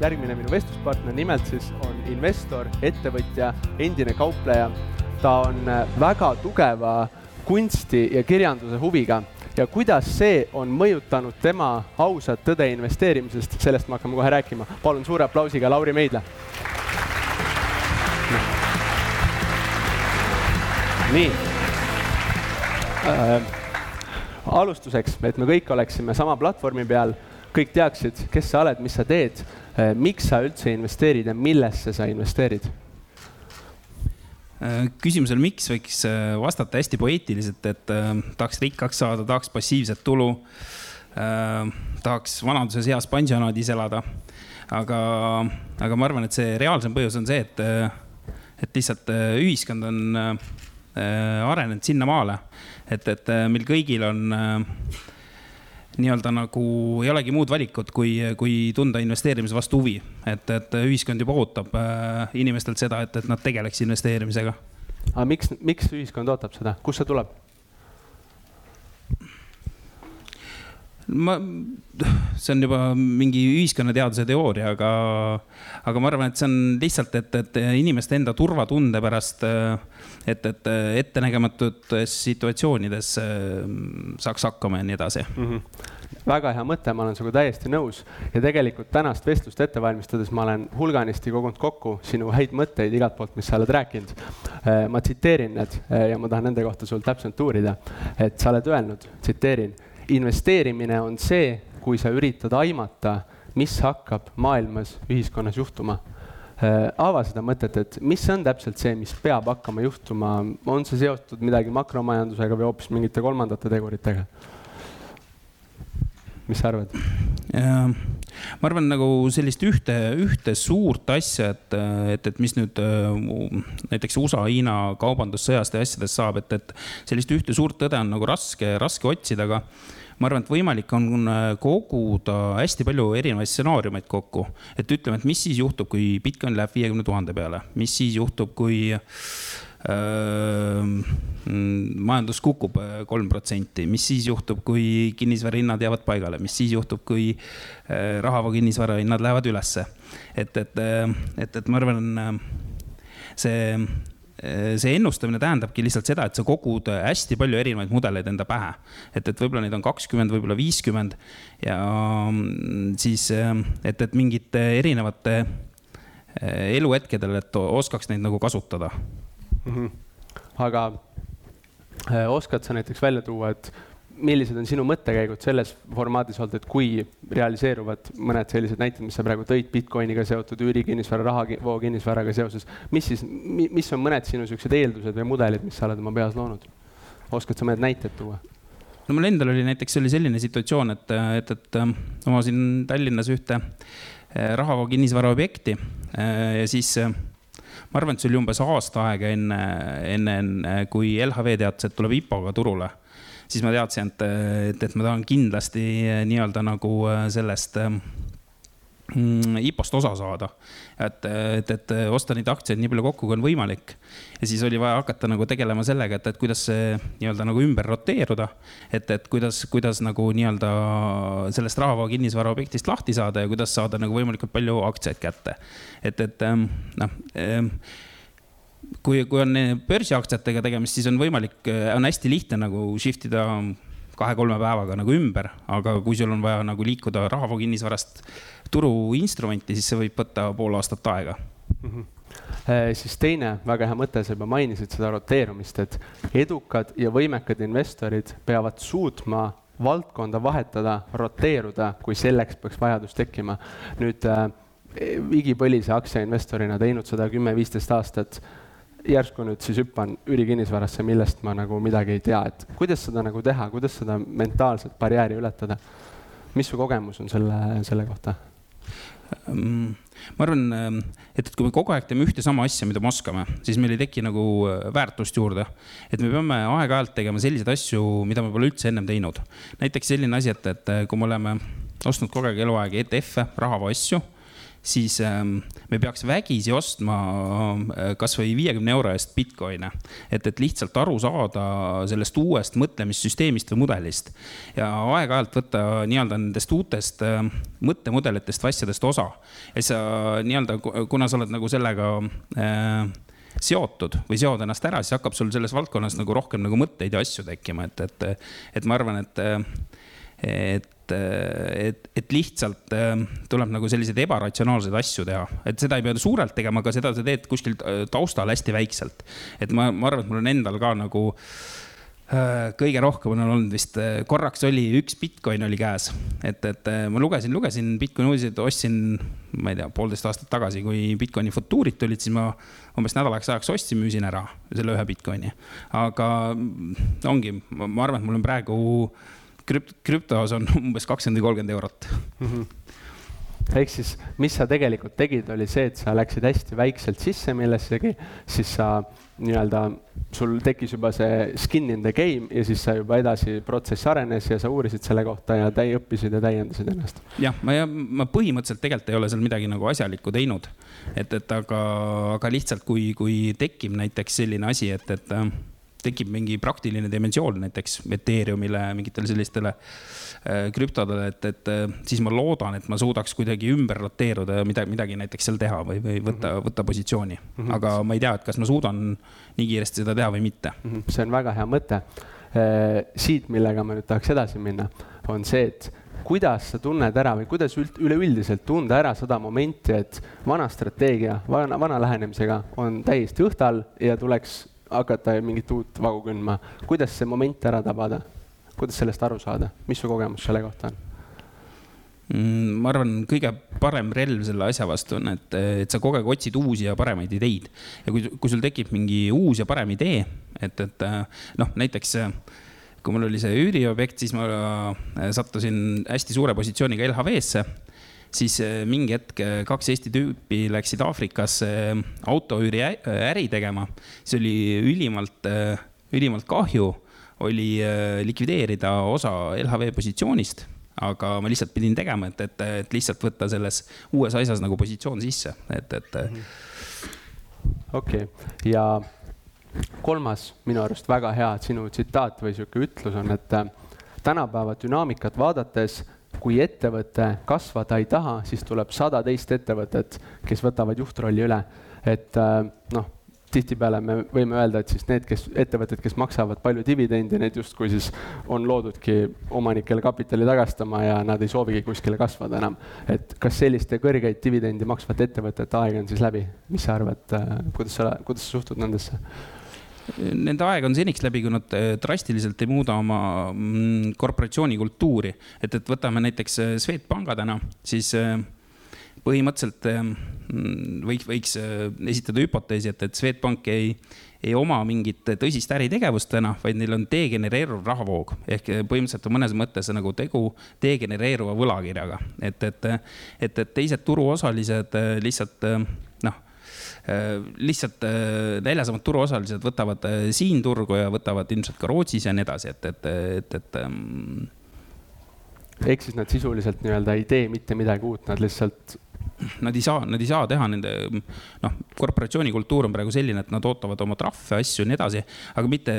järgmine minu vestluspartner nimelt siis on investor, ettevõtja, endine kaupleja. ta on väga tugeva kunsti ja kirjanduse huviga ja kuidas see on mõjutanud tema ausat tõde investeerimisest, sellest me hakkame kohe rääkima. palun suure aplausiga Lauri Meidla. nii äh,. alustuseks, et me kõik oleksime sama platvormi peal, kõik teaksid, kes sa oled, mis sa teed äh,, miks sa üldse investeerid ja millesse sa investeerid äh, küsimusele, miks võiks äh, vastata hästi poeetiliselt, et tahaks rikkaks saada, tahaks passiivset tulu tahaks vanaduses heas pansionaadis elada. aga, aga ma arvan, et see reaalsem põhjus on see, et, et lihtsalt ühiskond on arenenud sinnamaale, et, et meil kõigil on äh, nii-öelda nagu ei olegi muud valikut, kui, kui tunda investeerimise vastu huvi. et, et ühiskond juba ootab inimestelt seda, et, et nad tegeleks investeerimisega. aga miks, miks ühiskond ootab seda, kust see tuleb? Ma, see on juba mingi ühiskonnateaduse teooria, aga, aga ma arvan, et see on lihtsalt, et, et inimeste enda turvatunde pärast, et, et ettenägematutes situatsioonides saaks hakkama ja nii edasi mm. -hmm väga hea mõte, ma olen sinuga täiesti nõus ja tegelikult tänast vestlust ette valmistades ma olen hulganisti kogunud kokku sinu häid mõtteid igalt poolt, mis sa oled rääkinud. ma tsiteerin need ja ma tahan nende kohta sul täpsemalt uurida, et sa oled öelnud, tsiteerin investeerimine on see, kui sa üritad aimata, mis hakkab maailmas, ühiskonnas juhtuma äh, ava seda mõtet, et mis on täpselt see, mis peab hakkama juhtuma, on see seotud midagi makromajandusega või hoopis mingite kolmandate teguritega? mis sa arvad? Ma arvan nagu sellist ühte, ühte suurt asja, et, et, et mis nüüd näiteks USA-Hiina kaubandussõjast ja asjadest saab, et, et sellist ühte suurt tõde on nagu raske, raske otsida, aga ma arvan, et võimalik on äh, koguda hästi palju erinevaid stsenaariumeid kokku. et ütleme, et mis siis juhtub, kui Bitcoin läheb viiekümne tuhande peale, mis siis juhtub, kui äh, majandus kukub äh, kolm protsenti, mis siis juhtub, kui kinnisvara hinnad jäävad paigale, mis siis juhtub, kui äh, rahavoo kinnisvara hinnad lähevad ülesse. et, et, et, et ma arvan, see Äh, see ennustamine tähendabki lihtsalt seda, et sa kogud hästi palju erinevaid mudeleid enda pähe. et, et võib-olla neid on kakskümmend, võib-olla viiskümmend ja mm, siis, äh, et, et mingite erinevate äh, eluhetkedel, et oskaks neid nagu kasutada mm. -hmm. aga oskad sa näiteks välja tuua, et millised on sinu mõttekäigud selles formaadis olnud, et kui realiseeruvad mõned sellised näited, mis sa praegu tõid Bitcoiniga seotud üürikinnisvara, rahavoo kinnisvaraga seoses, mis siis, mis on mõned sinu niisugused eeldused või mudelid, mis sa oled oma peas loonud? oskad sa mõned näited tuua? no mul endal oli näiteks oli selline situatsioon, et, et, et äh, ma omasin Tallinnas ühte äh, rahavoo kinnisvara objekti äh, ja siis ma arvan, et see oli umbes aasta aega enne, enne, enne kui LHV teatas, et tuleb IPO-ga turule. Siis ma teadsin, et, et, et ma tahan kindlasti eh, nii-öelda nagu eh, sellest mm, IPO-st osa saada. et, et, et osta neid aktsiaid nii palju kokku, kui on võimalik. ja siis oli vaja hakata nagu tegelema sellega, et, et kuidas see nii-öelda nagu ümber roteeruda. et, et kuidas, kuidas nagu nii-öelda sellest rahavoo kinnisvara objektist lahti saada ja kuidas saada nagu võimalikult palju aktsiaid kätte. et, et noh kui, kui on börsiaktsiatega tegemist, siis on võimalik, on hästi lihtne nagu shift ida kahe-kolme päevaga nagu ümber, aga kui sul on vaja nagu liikuda rahavoo kinnisvarast turuinstrumenti, siis see võib võtta pool aastat aega mm. -hmm. Siis teine väga hea mõte, sa juba mainisid seda roteerumist, et edukad ja võimekad investorid peavad suutma valdkonda vahetada, roteeruda, kui selleks peaks vajadus tekkima. nüüd äh, igipõlise aktsiainvestorina teinud seda kümme-viisteist aastat järsku nüüd siis hüppan üürikinnisvarasse, millest ma nagu midagi ei tea, et kuidas seda nagu teha, kuidas seda mentaalset barjääri ületada? mis su kogemus on selle, selle kohta? Mm, ma arvan, et, et kui me kogu aeg teeme ühte sama asja, mida me oskame, siis meil ei teki nagu äh, väärtust juurde. et me peame aeg-ajalt tegema selliseid asju, mida me pole üldse ennem teinud. näiteks selline asi, et, et kui me oleme ostnud kogu aeg eluaeg ETF-e, rahavoo asju siis ähm, me peaks vägisi ostma äh, kasvõi viiekümne euro eest Bitcoin'e. et, et lihtsalt aru saada sellest uuest mõtlemissüsteemist või mudelist ja aeg-ajalt võtta nii-öelda nendest uutest äh, mõttemudelitest või asjadest osa. ja sa nii-öelda, kuna sa oled nagu sellega äh, seotud või seod ennast ära, siis hakkab sul selles valdkonnas nagu rohkem nagu mõtteid ja asju tekkima, et, et, et ma arvan, et, et et, et lihtsalt tuleb nagu selliseid ebaratsionaalseid asju teha, et seda ei pea suurelt tegema, aga seda sa teed kuskil taustal hästi väikselt. et ma, ma arvan, et mul on endal ka nagu äh, Äh, kõige rohkem on olnud vist, äh, korraks oli üks Bitcoin oli käes, et, et äh, ma lugesin, lugesin Bitcoini uudiseid, ostsin, ma ei tea, poolteist aastat tagasi, kui Bitcoini futuurid tulid, siis ma umbes nädalaks ajaks ostsin, müüsin ära selle ühe Bitcoini. aga ongi, ma arvan, et mul on praegu krüpt-, krüptos on umbes kakskümmend või kolmkümmend eurot mm. -hmm ehk siis, mis sa tegelikult tegid, oli see, et sa läksid hästi väikselt sisse millessegi, siis sa nii-öelda, sul tekkis juba see skin in the game ja siis sa juba edasi, protsess arenes ja sa uurisid selle kohta ja täi-, õppisid ja täiendasid ennast. jah, ma, ma põhimõtteliselt tegelikult ei ole seal midagi nagu asjalikku teinud. et, et aga, aga lihtsalt kui, kui tekib näiteks selline asi, et, et tekib mingi praktiline dimensioon näiteks Ethereumile, mingitele sellistele äh, krüptodele, et, et äh, siis ma loodan, et ma suudaks kuidagi ümber roteeruda ja midagi, midagi näiteks seal teha või, või võtta, mhm. võtta positsiooni mm. -hmm. aga ma ei tea, et kas ma suudan nii kiiresti seda teha või mitte mm. -hmm. see on väga hea mõte. Äh, siit, millega ma nüüd tahaks edasi minna, on see, et kuidas sa tunned ära või kuidas üld, üleüldiselt tunda ära seda momenti, et vana strateegia, vana, vana lähenemisega on täiesti õhtal ja tuleks hakata mingit uut vagu kündma. kuidas see moment ära tabada? kuidas sellest aru saada, mis su kogemus selle kohta on? Mm, ma arvan, kõige parem relv selle asja vastu on, et, et sa kogu aeg otsid uusi ja paremaid ideid. ja kui, kui sul tekib mingi uus ja parem idee, et, et noh, näiteks kui mul oli see üüriobjekt, siis ma sattusin hästi suure positsiooniga LHV-sse siis äh, mingi hetk äh, kaks Eesti tüüpi läksid Aafrikasse äh, autoüüri äri tegema. see oli ülimalt, ülimalt kahju, oli likvideerida osa LHV positsioonist aga ma lihtsalt pidin tegema, et, et, et lihtsalt võtta selles uues asjas nagu positsioon sisse, et, et. okei ja kolmas minu arust väga hea sinu tsitaat või sihuke ütlus on, et tänapäeva dünaamikat vaadates kui ettevõte kasvada ei taha, siis tuleb sada teist ettevõtet, kes võtavad juhtrolli üle. et äh, noh, tihtipeale me võime öelda, et siis need, kes, ettevõtted, kes maksavad palju dividendi, need justkui siis on loodudki omanikele kapitali tagastama ja nad ei soovigi kuskile kasvada enam. et kas selliste kõrgeid dividendi maksvate ettevõtete aeg on siis läbi? mis sa arvad, äh, kuidas sa, kuidas sa suhtud nendesse? Nende aeg on seniks läbi, kui nad äh, drastiliselt ei muuda oma mm, korporatsiooni kultuuri. et, et võtame näiteks äh, Swedbanka täna, siis äh, põhimõtteliselt mm, võiks, võiks esitada hüpoteesi, et, et Swedbank ei, ei oma mingit tõsist äritegevust täna, vaid neil on degenereeruv rahavoog. ehk põhimõtteliselt on mõnes mõttes nagu tegu degenereeruva võlakirjaga. et, et, et, et teised turuosalised lihtsalt lihtsalt äh, näljasemad turuosalised võtavad äh, siin turgu ja võtavad ilmselt ka Rootsis ja nii edasi, et, et, et, et ähm.... ehk siis nad sisuliselt nii-öelda ei tee mitte midagi uut, nad lihtsalt nad ei saa, nad ei saa teha nende, noh, korporatsiooni kultuur on praegu selline, et nad ootavad oma trahve, asju ja nii edasi. aga mitte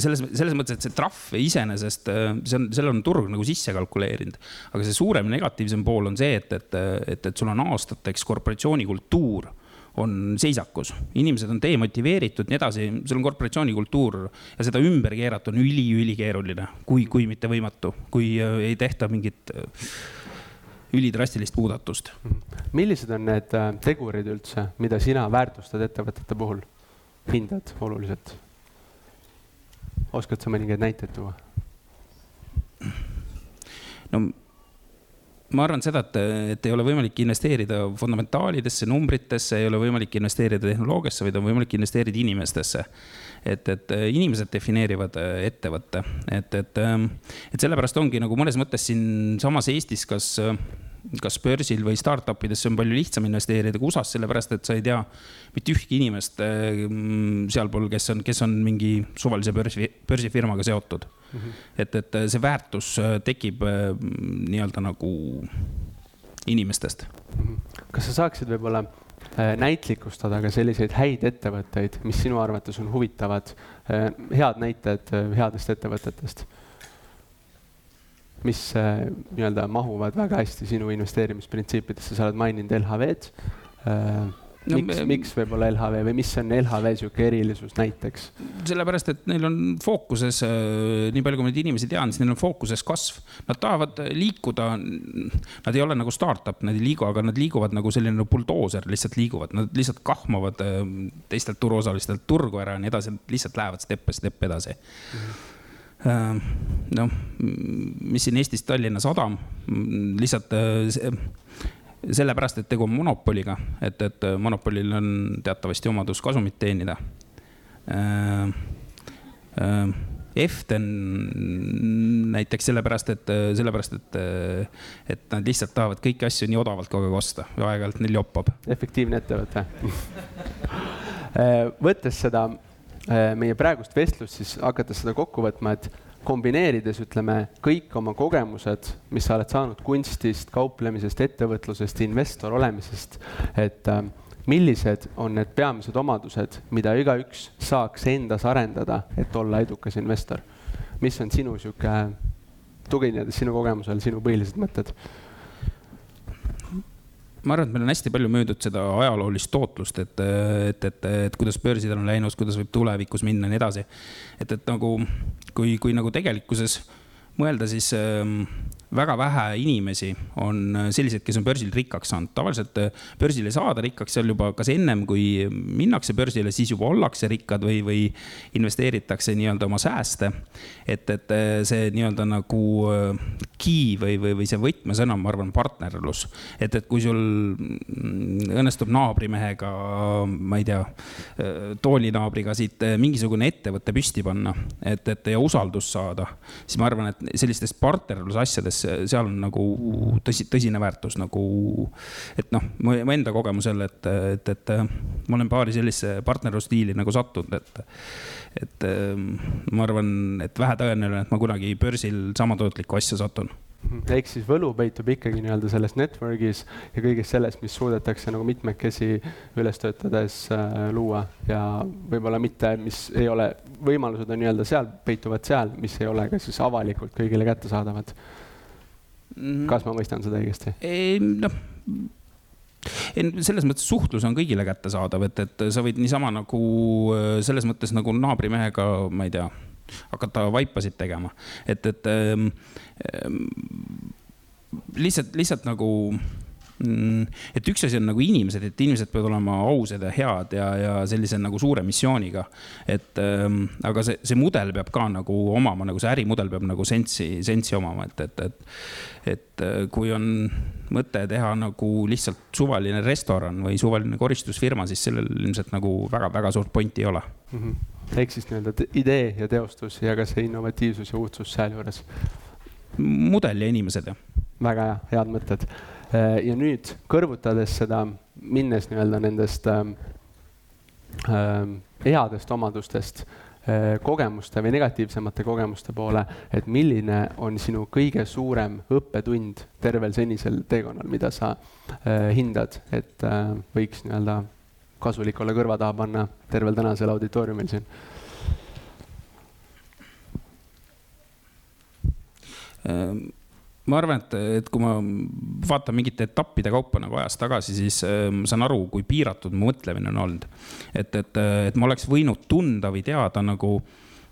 selles, selles mõttes, et see trahv iseenesest, see on, selle on turg nagu sisse kalkuleerinud. aga see suurem negatiivsem pool on see, et, et, et, et sul on aastateks korporatsiooni kultuur on seisakus, inimesed on demotiveeritud, nii edasi, sul on korporatsiooni kultuur ja seda ümber keerata on üli-ülikeeruline, kui, kui mitte võimatu, kui äh, ei tehta mingit äh, ülidrastilist muudatust. millised on need äh, tegurid üldse, mida sina väärtustad ettevõtete puhul, hindad oluliselt? oskad sa mõningaid näiteid tuua? no ma arvan seda, et, et ei ole võimalik investeerida fundamentaalidesse, numbritesse, ei ole võimalik investeerida tehnoloogiasse, vaid on võimalik investeerida inimestesse. et, et inimesed defineerivad äh, ettevõtte, et, et, ähm, et sellepärast ongi nagu mõnes mõttes siinsamas Eestis, kas kas börsil või startup idesse on palju lihtsam investeerida kui USA-s, sellepärast et sa ei tea mitte ühtki inimest äh, sealpool, kes on, kes on mingi suvalise börsi, börsifirmaga seotud mm. -hmm. et, et see väärtus äh, tekib äh, nii-öelda nagu inimestest. Mhm. kas sa saaksid võib-olla äh, näitlikustada ka selliseid häid ettevõtteid, mis sinu arvates on huvitavad, äh, head näited headest ettevõtetest? mis nii-öelda mahuvad väga hästi sinu investeerimisprintsiipidesse, sa oled maininud LHV-d no, miks, miks võib-olla LHV või mis on LHV sihuke erilisus näiteks? sellepärast, et neil on fookuses, äh, nii palju kui ma neid inimesi tean, siis neil on fookuses kasv. Nad tahavad liikuda, nad ei ole nagu startup, nad ei liigu, aga nad liiguvad nagu selline buldooser, lihtsalt liiguvad, nad lihtsalt kahmavad äh, teistelt turuosalistelt turgu ära ja nii edasi, nad lihtsalt lähevad step by step edasi mm. -hmm noh, mis siin Eestis Tallinna Sadam, lihtsalt sellepärast, et tegu on monopoliga, et, et monopolil on teatavasti omadus kasumit teenida Eften näiteks sellepärast, et, sellepärast, et, et nad lihtsalt tahavad kõiki asju nii odavalt kogu aeg osta ja aeg-ajalt neil joppab. efektiivne ettevõte võttes seda meie praegust vestlust, siis hakates seda kokku võtma, et kombineerides, ütleme, kõik oma kogemused, mis sa oled saanud kunstist, kauplemisest, ettevõtlusest, investor olemisest, et äh, millised on need peamised omadused, mida igaüks saaks endas arendada, et olla edukas investor? mis on sinu sihuke, tuginedes sinu kogemusele, sinu põhilised mõtted? Ma arvan, et meil on hästi palju möödud seda ajaloolist tootlust, et, et, et, et kuidas börsidel on läinud, kuidas võib tulevikus minna ja nii edasi. et, et nagu kui, kui nagu tegelikkuses mõelda, siis ähm, väga vähe inimesi on äh, selliseid, kes on börsil rikkaks saanud. tavaliselt äh, börsile saada rikkaks seal juba kas ennem kui minnakse börsile, siis juba ollakse rikkad või, või investeeritakse nii-öelda oma sääste. et, et äh, see nii-öelda nagu key või, või, või see võtmesõna, ma arvan, partnerlus. et, et kui sul mm, õnnestub naabrimehega, ma ei tea, toolinaabriga siit mingisugune ettevõte püsti panna, et, et ja usaldust saada, siis ma arvan, et sellistes partnerlusasjades mõttes seal on nagu tõsi, tõsine väärtus nagu. et noh, mu enda kogemusel, et, et, et ma olen paari sellisesse partnerlusstiili nagu sattunud, et. et ma arvan, et vähetõenäoline, et ma kunagi börsil sama tootlikku asja satun ehk siis võlu peitub ikkagi nii-öelda selles network'is ja kõiges selles, mis suudetakse nagu mitmekesi üles töötades äh, luua ja võib-olla mitte, mis ei ole, võimalused on nii-öelda seal, peituvad seal, mis ei ole ka siis avalikult kõigile kättesaadavad Mhm. kas ma mõistan seda õigesti? noh selles mõttes suhtlus on kõigile kättesaadav, et, et sa võid niisama nagu selles mõttes nagu naabrimehega, ma ei tea, hakata vaipasid tegema, et, et ähm, lihtsalt, lihtsalt nagu et üks asi on nagu inimesed, et inimesed peavad olema ausad ja head ja, ja sellise nagu suure missiooniga. et ähm, aga see, see mudel peab ka nagu omama, nagu see ärimudel peab nagu sensi, sensi omama, et, et, et. et äh, kui on mõte teha nagu lihtsalt suvaline restoran või suvaline koristusfirma, siis sellel ilmselt nagu väga-väga suurt pointi ei ole mm. -hmm. ehk siis nii-öelda idee ja teostus ja ka see innovatiivsus ja uudsus sealjuures. mudel ja inimesed, väga hea, head mõtted ja nüüd kõrvutades seda, minnes nii-öelda nendest ähm, ähm, headest omadustest äh, kogemuste või negatiivsemate kogemuste poole, et milline on sinu kõige suurem õppetund tervel senisel teekonnal, mida sa äh, hindad, et võiks nii-öelda kasulik olla kõrva taha panna tervel tänasel auditooriumil siin ähm,? Ma arvan, et, et kui ma vaatan mingite etappide kaupa nagu ajas tagasi, siis äh, ma saan aru, kui piiratud mu mõtlemine on olnud. et, et, et ma oleks võinud tunda või teada nagu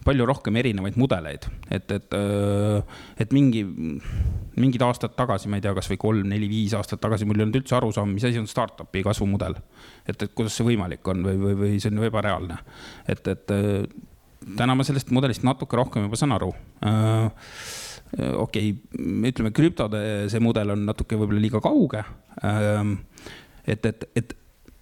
palju rohkem erinevaid mudeleid, et, et, äh, et mingi, mingid aastad tagasi, ma ei tea, kasvõi kolm, neli, viis aastat tagasi mul ei olnud üldse arusaama, mis asi on startup'i kasvumudel. et, et kuidas see võimalik on või, või, või see on ebareaalne. et, et äh, täna ma sellest mudelist natuke rohkem juba saan aru Äh, okei okay,, ütleme krüptode see mudel on natuke võib-olla liiga kauge. Ähm, et, et, et,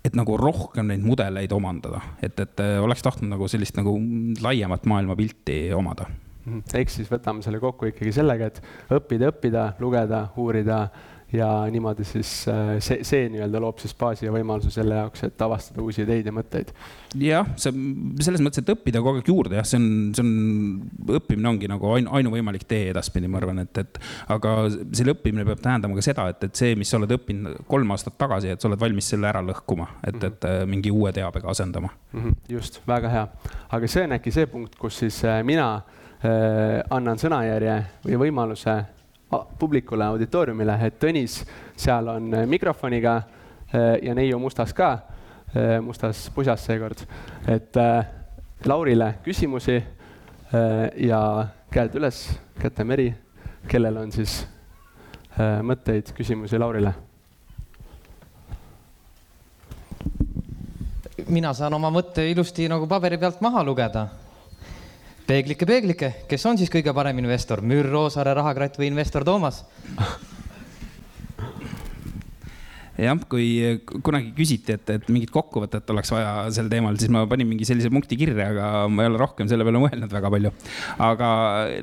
et nagu rohkem neid mudeleid omandada, et, et äh, oleks tahtnud nagu sellist nagu laiemat maailmapilti omada mhm. ehk siis võtame selle kokku ikkagi sellega, et õppida, õppida, lugeda, uurida ja niimoodi siis äh, see, see nii-öelda loob siis baasi ja võimaluse selle jaoks, et avastada uusi ideid ja mõtteid. jah, see selles mõttes, et õppida kogu aeg juurde jah, see on, see on, õppimine ongi nagu ainu, ainuvõimalik tee edaspidi, ma arvan, et, et aga selle õppimine peab tähendama ka seda, et, et see, mis sa oled õppinud kolm aastat tagasi, et sa oled valmis selle ära lõhkuma, et, mhm. et äh, mingi uue teabega asendama mm. -hmm, just, väga hea. aga see on äkki see punkt, kus siis äh, mina äh, annan sõnajärje või võimaluse publikule, auditooriumile, et Tõnis seal on äh, mikrofoniga äh, ja neiu mustas ka, äh, mustas pusas seekord, et Laurile küsimusi ja käed üles, käte meri, kellel on siis mõtteid, küsimusi Laurile? mina saan oma mõtte ilusti nagu paberi pealt maha lugeda peeglike, peeglike, kes on siis kõige parem investor, Müür Roosaare rahakratt või investor Toomas? jah, kui kunagi küsiti, et, et mingit kokkuvõtet oleks vaja sel teemal, siis ma panin mingi sellise punkti kirja, aga ma ei ole rohkem selle peale mõelnud väga palju. aga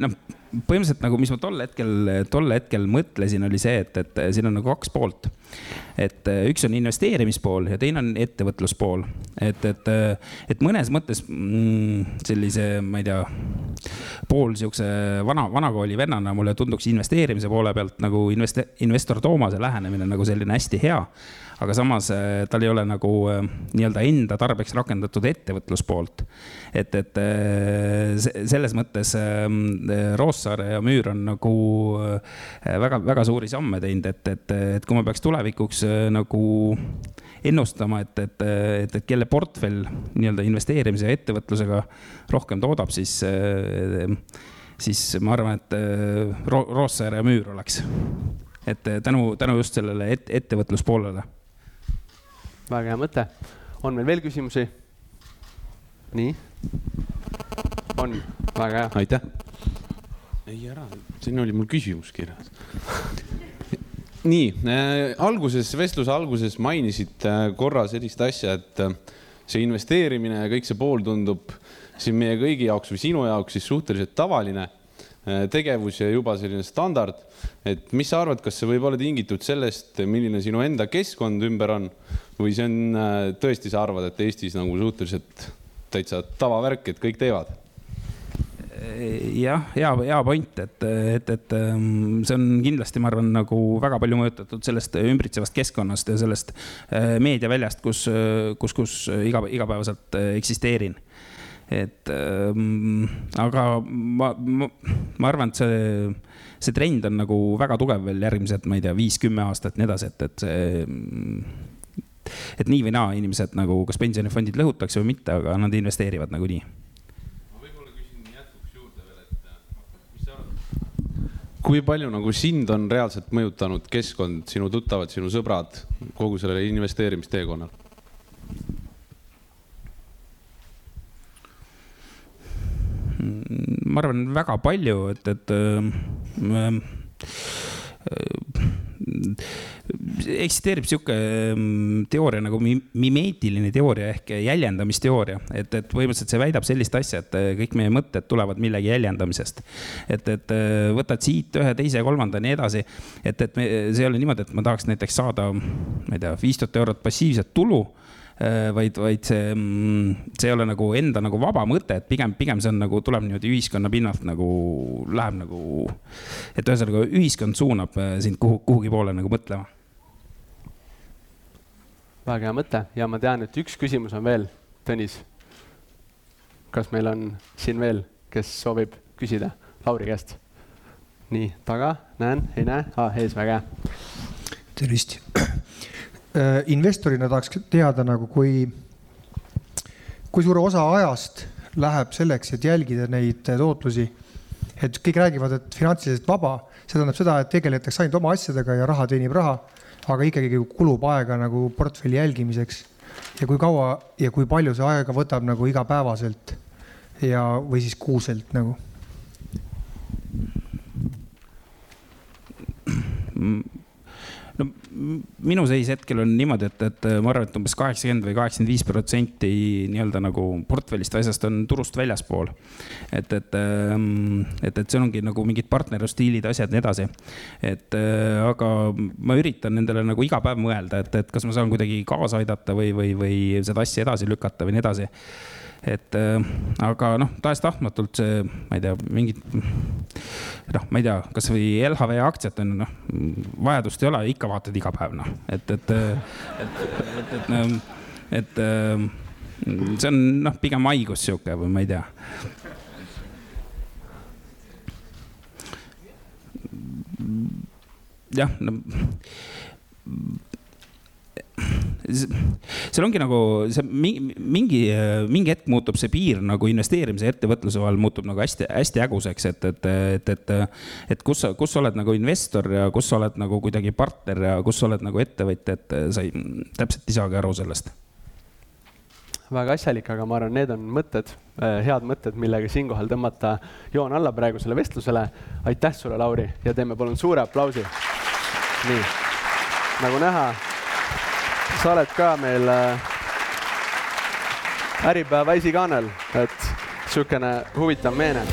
noh põhimõtteliselt nagu, mis ma tol hetkel, tol hetkel mõtlesin, oli see, et, et siin on nagu kaks poolt. et äh, üks on investeerimispool ja teine on ettevõtluspool. et, et, äh, et mõnes mõttes mm, sellise, ma ei tea, pool sihukese vana, vanakooli vennana mulle tunduks investeerimise poole pealt nagu investe-, investor Toomase lähenemine nagu selline hästi hea aga samas äh, tal ei ole nagu nii-öelda enda tarbeks rakendatud ettevõtluspoolt. et, et selles mõttes ähm, Roossaare ja Müür on nagu väga-väga suuri samme teinud, et, et, et kui ma peaks tulevikuks nagu ennustama, et, et, et, et kelle portfell nii-öelda investeerimise ja ettevõtlusega rohkem toodab, siis, siis ma arvan, et Roossaare ja Müür oleks. et tänu, tänu just sellele et, ettevõtluspoolele väga hea mõte. on meil veel küsimusi? nii? on, väga hea. aitäh. Ei ära, siin oli mul küsimus kirjas nii äh,, alguses, vestluse alguses mainisid äh, korra sellist asja, et äh, see investeerimine ja kõik see pool tundub siin meie kõigi jaoks või sinu jaoks siis suhteliselt tavaline äh, tegevus ja juba selline standard. et mis sa arvad, kas see võib olla tingitud sellest, milline sinu enda keskkond ümber on või see on äh, tõesti, sa arvad, et Eestis nagu suhteliselt täitsa tavavärk, et kõik teevad? Jah, hea, hea point, et, et, et ähm, see on kindlasti, ma arvan, nagu väga palju mõjutatud sellest ümbritsevast keskkonnast ja sellest äh, meediaväljast, kus, kus, kus iga, igapäevaselt eksisteerin. et ähm, aga ma, ma, ma arvan, et see, see trend on nagu väga tugev veel järgmised, ma ei tea, viis-kümme aastat, nii edasi, et, et see et nii või naa inimesed nagu, kas pensionifondid lõhutakse või mitte, aga nad investeerivad nagunii. Kui palju nagu sind on reaalselt mõjutanud keskkond, sinu tuttavad, sinu sõbrad kogu sellele investeerimisteekonnal? ma arvan, väga palju, et, et äh, äh, eksisteerib sihuke mm, teooria nagu mimeetiline teooria ehk jäljendamisteooria, et, et põhimõtteliselt see väidab sellist asja, et äh, kõik meie mõtted tulevad millegi jäljendamisest. et, et äh, võtad siit ühe, teise, kolmanda ja nii edasi. et, et me, see ei ole niimoodi, et ma tahaks näiteks saada, ma ei tea, viis tuhat eurot passiivset tulu vaid, vaid see, mm, see ei ole nagu enda nagu vaba mõte, et pigem, pigem see on nagu, tuleb niimoodi ühiskonna pinnalt nagu, läheb nagu. et ühesõnaga ühiskond suunab sind kuhu, kuhugi poole nagu mõtlema väga hea mõte ja ma tean, et üks küsimus on veel, Tõnis. kas meil on siin veel, kes soovib küsida Lauri käest? nii, taga, näen, ei näe ah,, ees, väga hea. tervist äh, investorina tahaks teada nagu, kui, kui suure osa ajast läheb selleks, et jälgida neid tootlusi. et kõik räägivad, et finantsiliselt vaba, see tähendab seda, et tegeletakse ainult oma asjadega ja raha teenib raha aga ikkagi kulub aega nagu portfelli jälgimiseks. ja kui kaua ja kui palju see aega võtab nagu igapäevaselt ja, või siis kuuselt nagu? No minu seis hetkel on niimoodi, et, et ma arvan, et umbes kaheksakümmend või kaheksakümmend viis protsenti nii-öelda nagu portfellist asjast on turust väljaspool. et, et, ähm, et, et see ongi nagu mingid partnerlusstiilid, asjad ja nii edasi. et äh, aga ma üritan nendele nagu iga päev mõelda, et, et kas ma saan kuidagi kaasa aidata või, või, või seda asja edasi lükata või nii edasi et äh, aga noh, tahes-tahtmatult see, ma ei tea, mingid noh, ma ei tea, kasvõi LHV aktsiat on noh, vajadust ei ole, ikka vaatad iga päev noh, et, et, et, et, et, et, et see on noh, pigem haigus sihuke või ma ei tea. jah, no seal ongi nagu see mingi, mingi, hetk muutub see piir nagu investeerimise ja ettevõtluse vahel muutub nagu hästi-hästi häguseks, et, et, et, et, et kus sa, kus sa oled nagu investor ja kus sa oled nagu kuidagi partner ja kus sa oled nagu ettevõtja, et sa ei, täpselt ei saagi aru sellest väga asjalik, aga ma arvan, need on mõtted, head mõtted, millega siinkohal tõmmata joon alla praegusele vestlusele. aitäh sulle, Lauri, ja teeme palun suure aplausi. nii, nagu näha sa oled ka meil äh, Äripäeva esikaanel, et niisugune huvitav meene